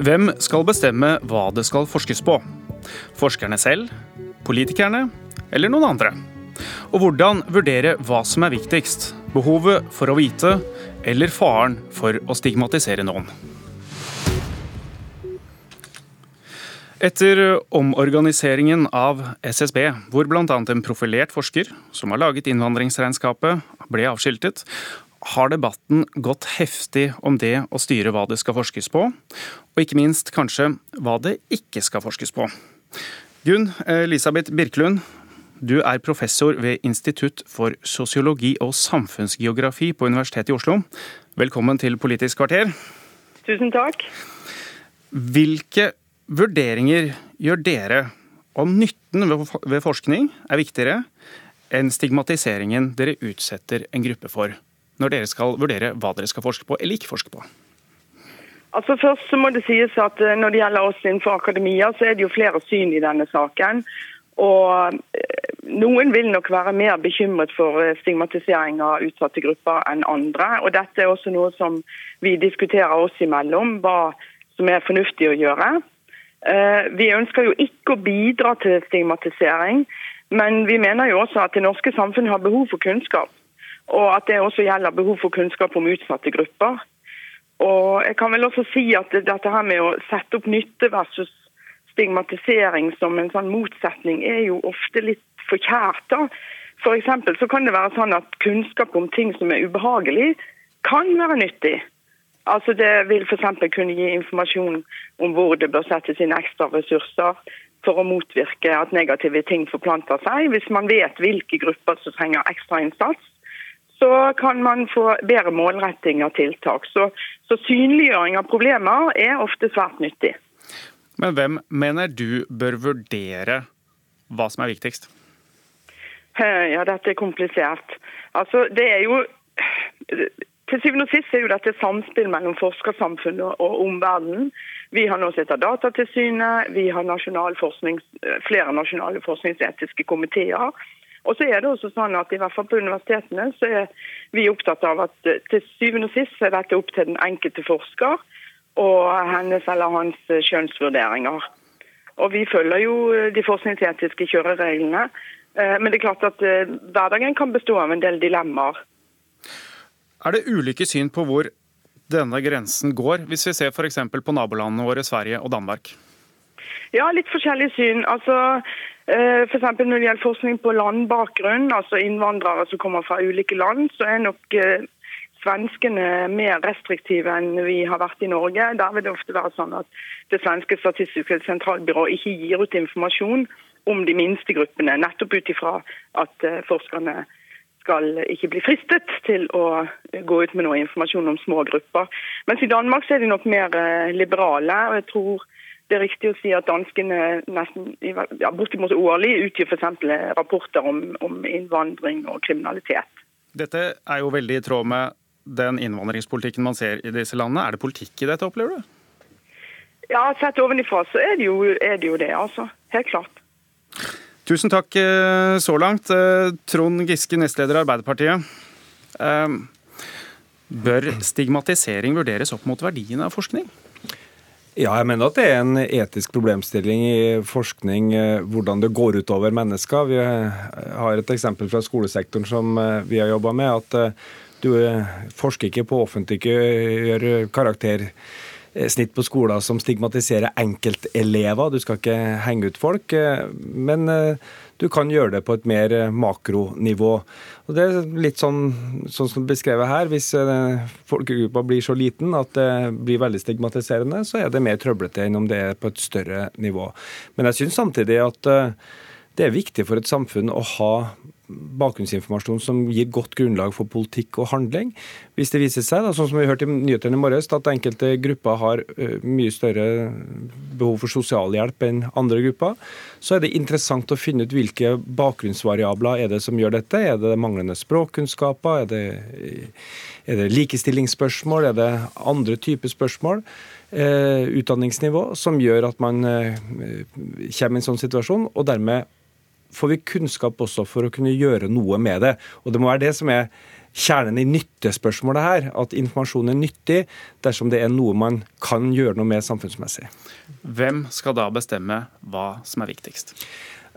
Hvem skal bestemme hva det skal forskes på? Forskerne selv? Politikerne? Eller noen andre? Og hvordan vurdere hva som er viktigst? Behovet for å vite, eller faren for å stigmatisere noen? Etter omorganiseringen av SSB, hvor bl.a. en profilert forsker som har laget innvandringsregnskapet, ble avskiltet, har debatten gått heftig om det å styre hva det skal forskes på, og ikke minst kanskje hva det ikke skal forskes på. Gunn Elisabeth Birkelund, du er professor ved Institutt for sosiologi og samfunnsgeografi på Universitetet i Oslo. Velkommen til Politisk kvarter. Tusen takk. Hvilke vurderinger gjør dere om nytten ved forskning er viktigere enn stigmatiseringen dere utsetter en gruppe for? Når dere skal vurdere hva dere skal forske på eller ikke forske på? Altså Først så må det sies at eh, Når det gjelder oss innenfor akademia, så er det jo flere syn i denne saken. Og eh, Noen vil nok være mer bekymret for eh, stigmatisering av utsatte grupper enn andre. Og Dette er også noe som vi diskuterer oss imellom, hva som er fornuftig å gjøre. Vi ønsker jo ikke å bidra til stigmatisering, men vi mener jo også at det norske samfunnet har behov for kunnskap. Og at det også gjelder behov for kunnskap om utsatte grupper. Og jeg kan vel også si at dette her med å sette opp nytte versus stigmatisering som en sånn motsetning, er jo ofte litt forkjært. da. For så kan det være sånn at kunnskap om ting som er ubehagelig, kan være nyttig. Altså Det vil f.eks. kunne gi informasjon om hvor det bør settes inn ekstra ressurser for å motvirke at negative ting forplanter seg, hvis man vet hvilke grupper som trenger ekstra innsats så kan man få bedre målretting av tiltak. Så, så synliggjøring av problemer er ofte svært nyttig. Men hvem mener du bør vurdere hva som er viktigst? Ja, dette er komplisert. Altså, det er jo til syvende og sist er jo dette samspill mellom forskersamfunnet og omverdenen. Vi har nå sett av Datatilsynet, vi har nasjonal flere nasjonale forskningsetiske komiteer. Og så er det også sånn at i hvert fall På universitetene så er vi opptatt av at eh, til syvende og sist er dette opp til den enkelte forsker og hennes eller hans kjønnsvurderinger. skjønnsvurderinger. Og Vi følger jo eh, de forskningsetiske kjørereglene. Men det er klart at hverdagen kan bestå av en del dilemmaer. Er det ulike syn på hvor denne grensen går, hvis vi ser f.eks. på nabolandene våre Sverige og Danmark? Ja, litt forskjellig syn. Altså, Eh, F.eks. når det gjelder forskning på landbakgrunn, altså innvandrere som kommer fra ulike land, så er nok eh, svenskene mer restriktive enn vi har vært i Norge. Der vil det ofte være sånn at det svenske statistiske sentralbyrået ikke gir ut informasjon om de minste gruppene, nettopp ut ifra at eh, forskerne skal ikke bli fristet til å gå ut med noe informasjon om små grupper. Mens i Danmark er de nok mer liberale. og jeg tror det er riktig å si at danskene nesten ja, bortimot årlig utgir f.eks. rapporter om, om, innvandring og kriminalitet. Dette er jo veldig i tråd med den innvandringspolitikken man ser i disse landene. Er det politikk i dette, opplever du? Ja, sett ovenifra så er det, jo, er det jo det, altså. Helt klart. Tusen takk eh, så langt. Eh, Trond Giske, nestleder i Arbeiderpartiet. Eh, bør stigmatisering vurderes opp mot verdien av forskning? Ja, jeg mener at det er en etisk problemstilling i forskning eh, hvordan det går utover mennesker. Vi eh, har et eksempel fra skolesektoren som eh, vi har jobba med. at du forsker ikke på å offentliggjøre karaktersnitt på skoler som stigmatiserer enkeltelever. Du skal ikke henge ut folk. Men du kan gjøre det på et mer eh, makronivå. Og Det er litt sånn, sånn som beskrevet her. Hvis eh, folkegruppa blir så liten at det blir veldig stigmatiserende, så er det mer trøblete enn om det er på et større nivå. Men jeg syns samtidig at eh, det er viktig for et samfunn å ha bakgrunnsinformasjon som gir godt grunnlag for politikk og handling. Hvis det viser seg, da, sånn som vi hørte i nyhetene i morges, at enkelte grupper har mye større behov for sosialhjelp enn andre grupper, så er det interessant å finne ut hvilke bakgrunnsvariabler er det som gjør dette. Er det manglende språkkunnskaper? Er det, er det likestillingsspørsmål? Er det andre typer spørsmål? Eh, utdanningsnivå som gjør at man eh, kommer i en sånn situasjon, og dermed får vi kunnskap også for å kunne gjøre noe med det. Og det må være det som er kjernen i nyttespørsmålet her. At informasjon er nyttig dersom det er noe man kan gjøre noe med samfunnsmessig. Hvem skal da bestemme hva som er viktigst?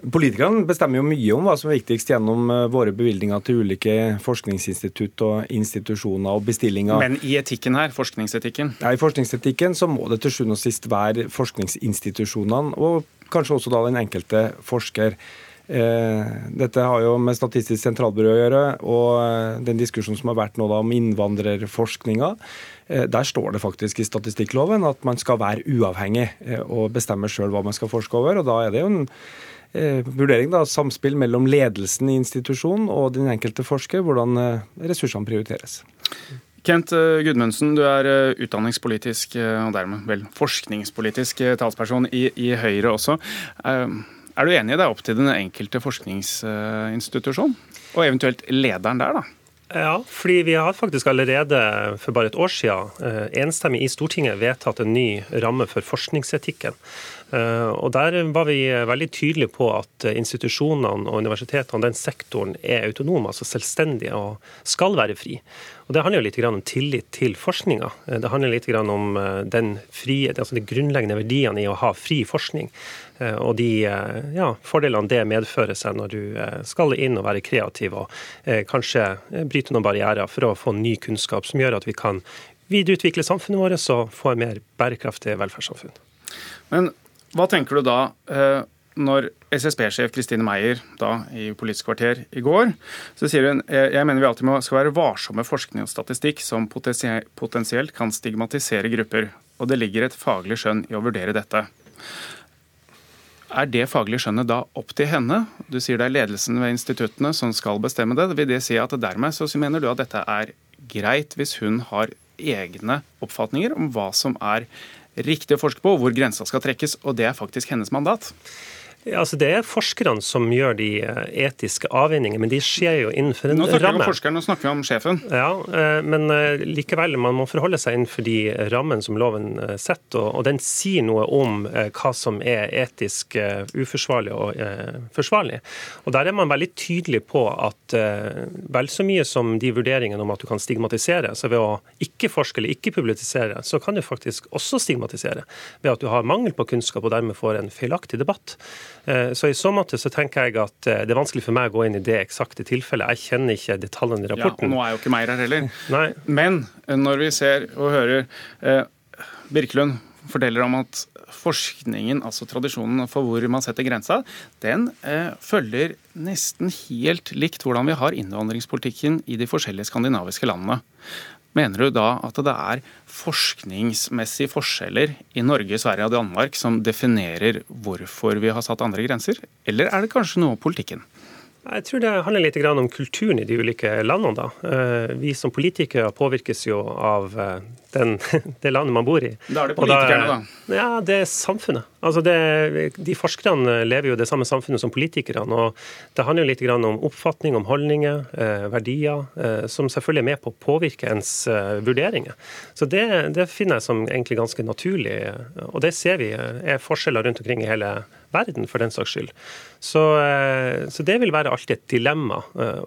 Politikerne bestemmer jo mye om hva som er viktigst gjennom eh, våre bevilgninger til ulike forskningsinstitutt og institusjoner og bestillinger. Men i etikken her, forskningsetikken? Ja, I forskningsetikken så må det til sjuende og sist være forskningsinstitusjonene, og kanskje også da den enkelte forsker. Eh, dette har jo med Statistisk sentralbyrå å gjøre, og eh, den diskusjonen som har vært nå da om innvandrerforskninga. Der står det faktisk i statistikkloven at man skal være uavhengig og bestemme sjøl hva man skal forske over. og da er det jo en Eh, vurdering, da, samspill mellom ledelsen i institusjonen og den enkelte forsker, hvordan eh, ressursene prioriteres. Kent eh, Gudmundsen, du er utdanningspolitisk og dermed vel forskningspolitisk talsperson i, i Høyre også. Er du enig i det er opp til den enkelte forskningsinstitusjon, og eventuelt lederen der, da? Ja, fordi vi har faktisk allerede for bare et år siden enstemmig i Stortinget vedtatt en ny ramme for forskningsetikken. Eh, og Der var vi veldig tydelige på at institusjonene og universitetene, den sektoren, er autonome, altså selvstendige og skal være fri. Og Det handler jo litt om tillit til forskninga. Eh, det handler litt om eh, den frie, altså de grunnleggende verdiene i å ha fri forskning. Og de ja, fordelene det medfører seg når du skal inn og være kreativ og kanskje bryte noen barrierer for å få ny kunnskap som gjør at vi kan videreutvikle samfunnet vårt og få et mer bærekraftig velferdssamfunn. Men hva tenker du da eh, når SSB-sjef Kristine Meyer da i Politisk kvarter i går, så sier hun jeg mener vi alltid må, skal være varsomme med forskning og statistikk som potensielt kan stigmatisere grupper, og det ligger et faglig skjønn i å vurdere dette. Er det faglige skjønnet da opp til henne? Du sier det er ledelsen ved instituttene som skal bestemme det. Vil det si at dermed så mener du at dette er greit hvis hun har egne oppfatninger om hva som er riktig å forske på, hvor grensa skal trekkes, og det er faktisk hennes mandat. Ja, altså Det er forskerne som gjør de eh, etiske avveiningene, men de skjer jo innenfor en ramme. Nå snakker vi om forskeren, nå snakker vi om sjefen. Ja, eh, Men eh, likevel, man må forholde seg innenfor de rammene som loven setter. Og den sier noe om hva som er etisk uforsvarlig og forsvarlig. Og Der er man veldig tydelig på at vel så mye som de vurderingene om at du kan stigmatisere, så ved å ikke forske eller ikke publisere, så kan du faktisk også stigmatisere. Ved at du har mangel på kunnskap og dermed får en feilaktig debatt. Eh, så I så måte så tenker jeg at eh, det er vanskelig for meg å gå inn i det eksakte tilfellet. Jeg kjenner ikke detaljene i rapporten. Ja, og Nå er jo ikke Meyer her heller. Nei. Men eh, når vi ser og hører eh, Birkelund forteller om at forskningen, altså tradisjonen for hvor man setter grensa, den eh, følger nesten helt likt hvordan vi har innvandringspolitikken i de forskjellige skandinaviske landene. Mener du da at det er forskningsmessige forskjeller i Norge, Sverige og Danmark som definerer hvorfor vi har satt andre grenser, eller er det kanskje noe av politikken? Jeg tror det handler litt om kulturen i de ulike landene. Da. Eh, vi som politikere påvirkes jo av eh, den, det landet man bor i. Da er det politikerne, da? Ja, det er samfunnet. Altså det, de Forskerne lever jo det samme samfunnet som politikerne. og Det handler jo litt om oppfatning, om holdninger, eh, verdier, som selvfølgelig er med på å påvirke ens vurderinger. Så det, det, finner jeg som egentlig ganske naturlig. Og det ser vi er forskjeller rundt omkring i hele verden, for den saks skyld. Så, så, det vil være alltid et dilemma.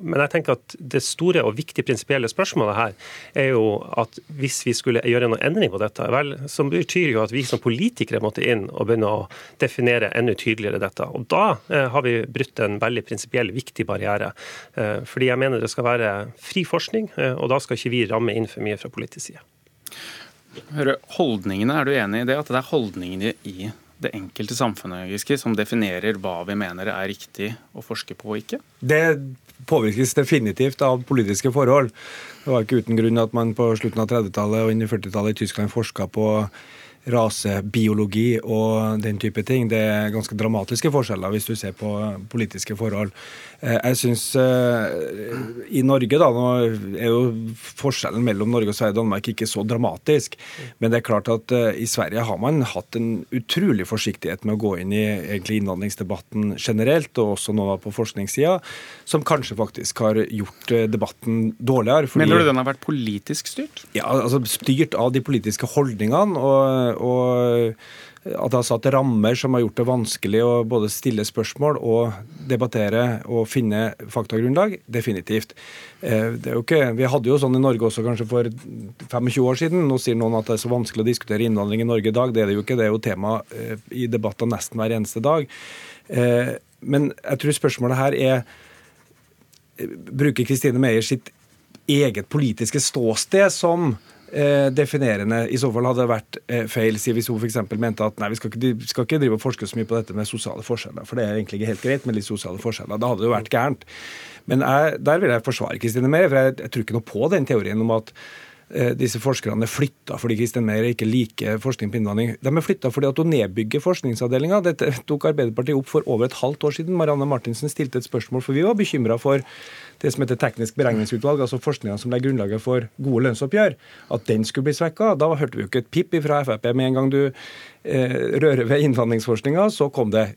Men jeg tenker at det store og viktige prinsipielle spørsmålet her er jo at hvis vi skulle gjøre noen endring på dette, vel, så betyr jo at vi som politikere måtte inn og begynne å definere enda tydeligere dette. Og Da eh, har vi brutt en veldig prinsipiell, viktig barriere. Eh, fordi jeg mener det skal være fri forskning, eh, og da skal ikke vi ramme inn for mye fra politisk side. Hører, holdningene, Er du enig i det? At det er holdningene i det enkelte samfunnet Giske, som definerer hva vi mener er riktig å forske på og ikke? Det påvirkes definitivt av politiske forhold. Det var ikke uten grunn at man på slutten av 30-tallet og inn i 40-tallet i Tyskland forska på rasebiologi og den type ting. Det er ganske dramatiske forskjeller hvis du ser på politiske forhold. Eh, jeg syns eh, i Norge, da, nå er jo forskjellen mellom Norge og Sverige og Danmark ikke så dramatisk. Men det er klart at eh, i Sverige har man hatt en utrolig forsiktighet med å gå inn i egentlig innvandringsdebatten generelt, og også nå på forskningssida, som kanskje faktisk har gjort debatten dårligere. Fordi, Mener du den har vært politisk styrt? Ja, altså styrt av de politiske holdningene. og og at det har satt rammer som har gjort det vanskelig å både stille spørsmål og debattere og finne faktagrunnlag? Definitivt. Ikke, vi hadde jo sånn i Norge også kanskje for 25 år siden. Nå sier noen at det er så vanskelig å diskutere innvandring i Norge i dag. Det er det jo ikke. Det er jo tema i debatter nesten hver eneste dag. Men jeg tror spørsmålet her er Bruker Kristine Meyer sitt eget politiske ståsted som eh, definerende. I så fall hadde det vært eh, feil si hvis hun f.eks. mente at nei, vi skal ikke, vi skal ikke drive og forske så mye på dette med sosiale forskjeller, for det er egentlig ikke helt greit med litt sosiale forskjeller. Da hadde det jo vært gærent. Men jeg, der vil jeg forsvare Kristine Meyer, for jeg, jeg tror ikke noe på den teorien om at eh, disse forskerne er flytta fordi Kristin Meyer ikke liker forskning på innvandring. De er flytta fordi at hun nedbygger forskningsavdelinga. Dette tok Arbeiderpartiet opp for over et halvt år siden. Marianne Martinsen stilte et spørsmål, for vi var bekymra for det som heter teknisk beregningsutvalg, altså forskninga som legger grunnlaget for gode lønnsoppgjør, at den skulle bli svekka. Da hørte vi jo ikke et pip fra Frp. Med en gang du eh, rører ved innvandringsforskninga, så kom det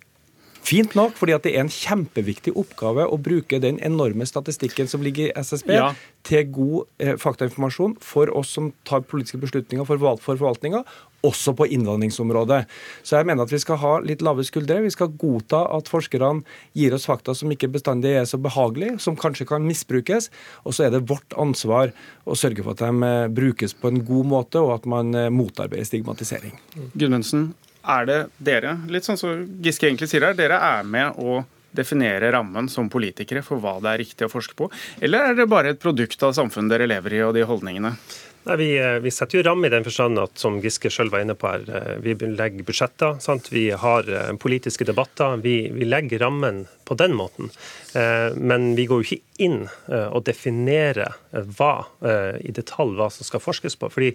Fint nok, fordi at det er en kjempeviktig oppgave å bruke den enorme statistikken som ligger i SSB, ja. til god eh, faktainformasjon for oss som tar politiske beslutninger for, for forvaltninga, også på innvandringsområdet. Så jeg mener at vi skal ha litt lave skuldre. Vi skal godta at forskerne gir oss fakta som ikke bestandig er så behagelige, som kanskje kan misbrukes. Og så er det vårt ansvar å sørge for at de eh, brukes på en god måte, og at man eh, motarbeider stigmatisering. Gudmundsen, er det dere, litt sånn som Giske egentlig sier her, dere er med å definere rammen som politikere for hva det er riktig å forske på, eller er det bare et produkt av samfunnet dere lever i og de holdningene? Nei, vi, eh, vi, setter jo ramme i den forstand at som Giske selv var inne på her, eh, vi legger budsjetter. Sant? Vi har eh, politiske debatter. Vi, vi legger rammen på den måten. Men vi går jo ikke inn og definerer hva i detalj hva som skal forskes på. fordi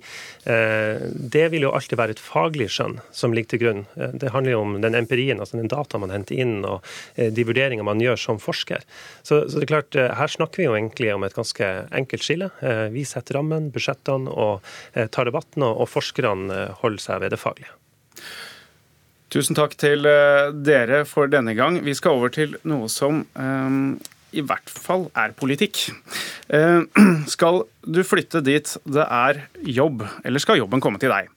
det vil jo alltid være et faglig skjønn som ligger til grunn. Det handler jo om den empirien, altså den data man henter inn og de vurderinger man gjør som forsker. Så, så det er klart, her snakker vi jo egentlig om et ganske enkelt skille. Vi setter rammen, budsjettene og tar debatten, og forskerne holder seg ved det faglige. Tusen takk til eh, dere for denne gang. Vi skal over til noe som um, i hvert fall er politikk. Skal du flytte dit det er jobb, eller skal jobben komme til deg?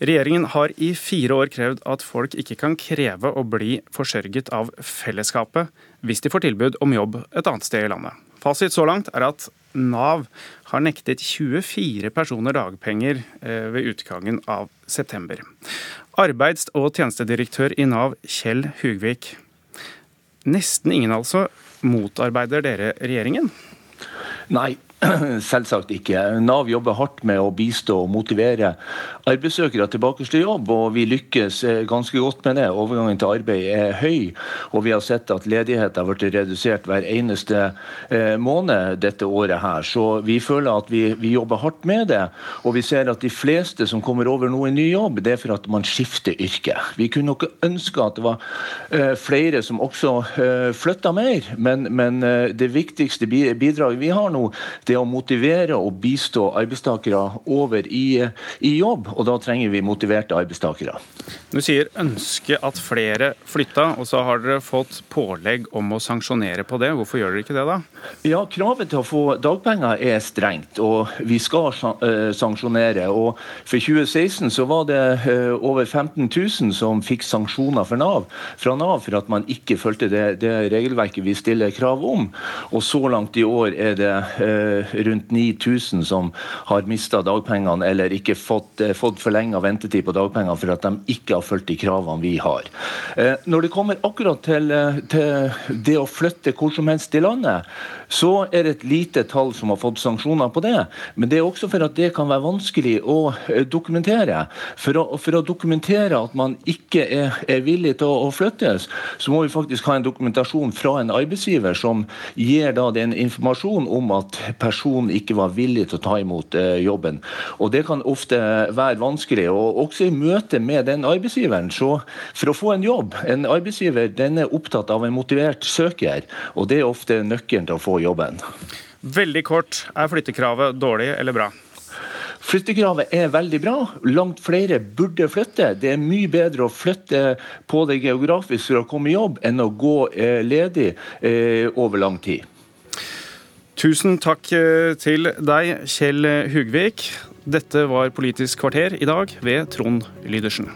Regjeringen har i fire år krevd at folk ikke kan kreve å bli forsørget av fellesskapet hvis de får tilbud om jobb et annet sted i landet. Fasit så langt er at Nav har nektet 24 personer dagpenger ved utgangen av september. Arbeids- og tjenestedirektør i Nav, Kjell Hugvik. Nesten ingen altså motarbeider dere regjeringen? Nei, Selvsagt ikke. Nav jobber hardt med å bistå og motivere arbeidssøkere tilbake til jobb, og vi lykkes eh, ganske godt med det. Overgangen til arbeid er høy, og vi har sett at ledigheten har blitt redusert hver eneste eh, måned dette året her. Så vi føler at vi, vi, jobber hardt med det, og vi ser at de fleste som kommer over nå i ny jobb, det er for at man skifter yrke. Vi kunne nok ønske at det var eh, flere som også flytta mer, men, men det viktigste bidraget vi har nå, det det å motivere og bistå arbeidstakere over i, i, jobb, og da trenger vi motiverte arbeidstakere. Du sier ønske at flere flytta, og så har dere fått pålegg om å sanksjonere på det. Hvorfor gjør dere ikke det, da? Ja, Kravet til å få dagpenger er strengt, og vi skal eh, sanksjonere. Og For 2016 så var det eh, over 15 000 som fikk sanksjoner fra Nav, fra Nav for at man ikke fulgte det, det regelverket vi stiller krav om. Og så langt i år er det eh, rundt 9000 som har mista dagpengene eller ikke fått, eh, fått forlenga ventetid på dagpengene for at de ikke har fulgt de kravene vi har. Eh, når det kommer akkurat til, eh, til det å flytte hvor som helst i landet, så er det et lite tall som har fått sanksjoner på det. Men det er også for at det kan være vanskelig å dokumentere. For å, for å dokumentere at man ikke er, er villig til å, å, flyttes, så må vi faktisk ha en dokumentasjon fra en arbeidsgiver som gir da den informasjon om at personen ikke var villig til å ta imot eh, jobben. Og Det kan ofte være vanskelig. og Også i møte med den arbeidsgiveren. Så for å få en jobb En arbeidsgiver den er opptatt av en motivert søker, og det er ofte nøkkelen til å få jobben. Veldig kort, er flyttekravet dårlig eller bra? Flyttekravet er veldig bra. Langt flere burde flytte. Det er mye bedre å flytte på det geografisk for å komme i jobb, enn å gå eh, ledig eh, over lang tid. Tusen takk eh, til deg, Kjell Hugvik. Dette var Politisk kvarter i dag ved Trond Lydersen.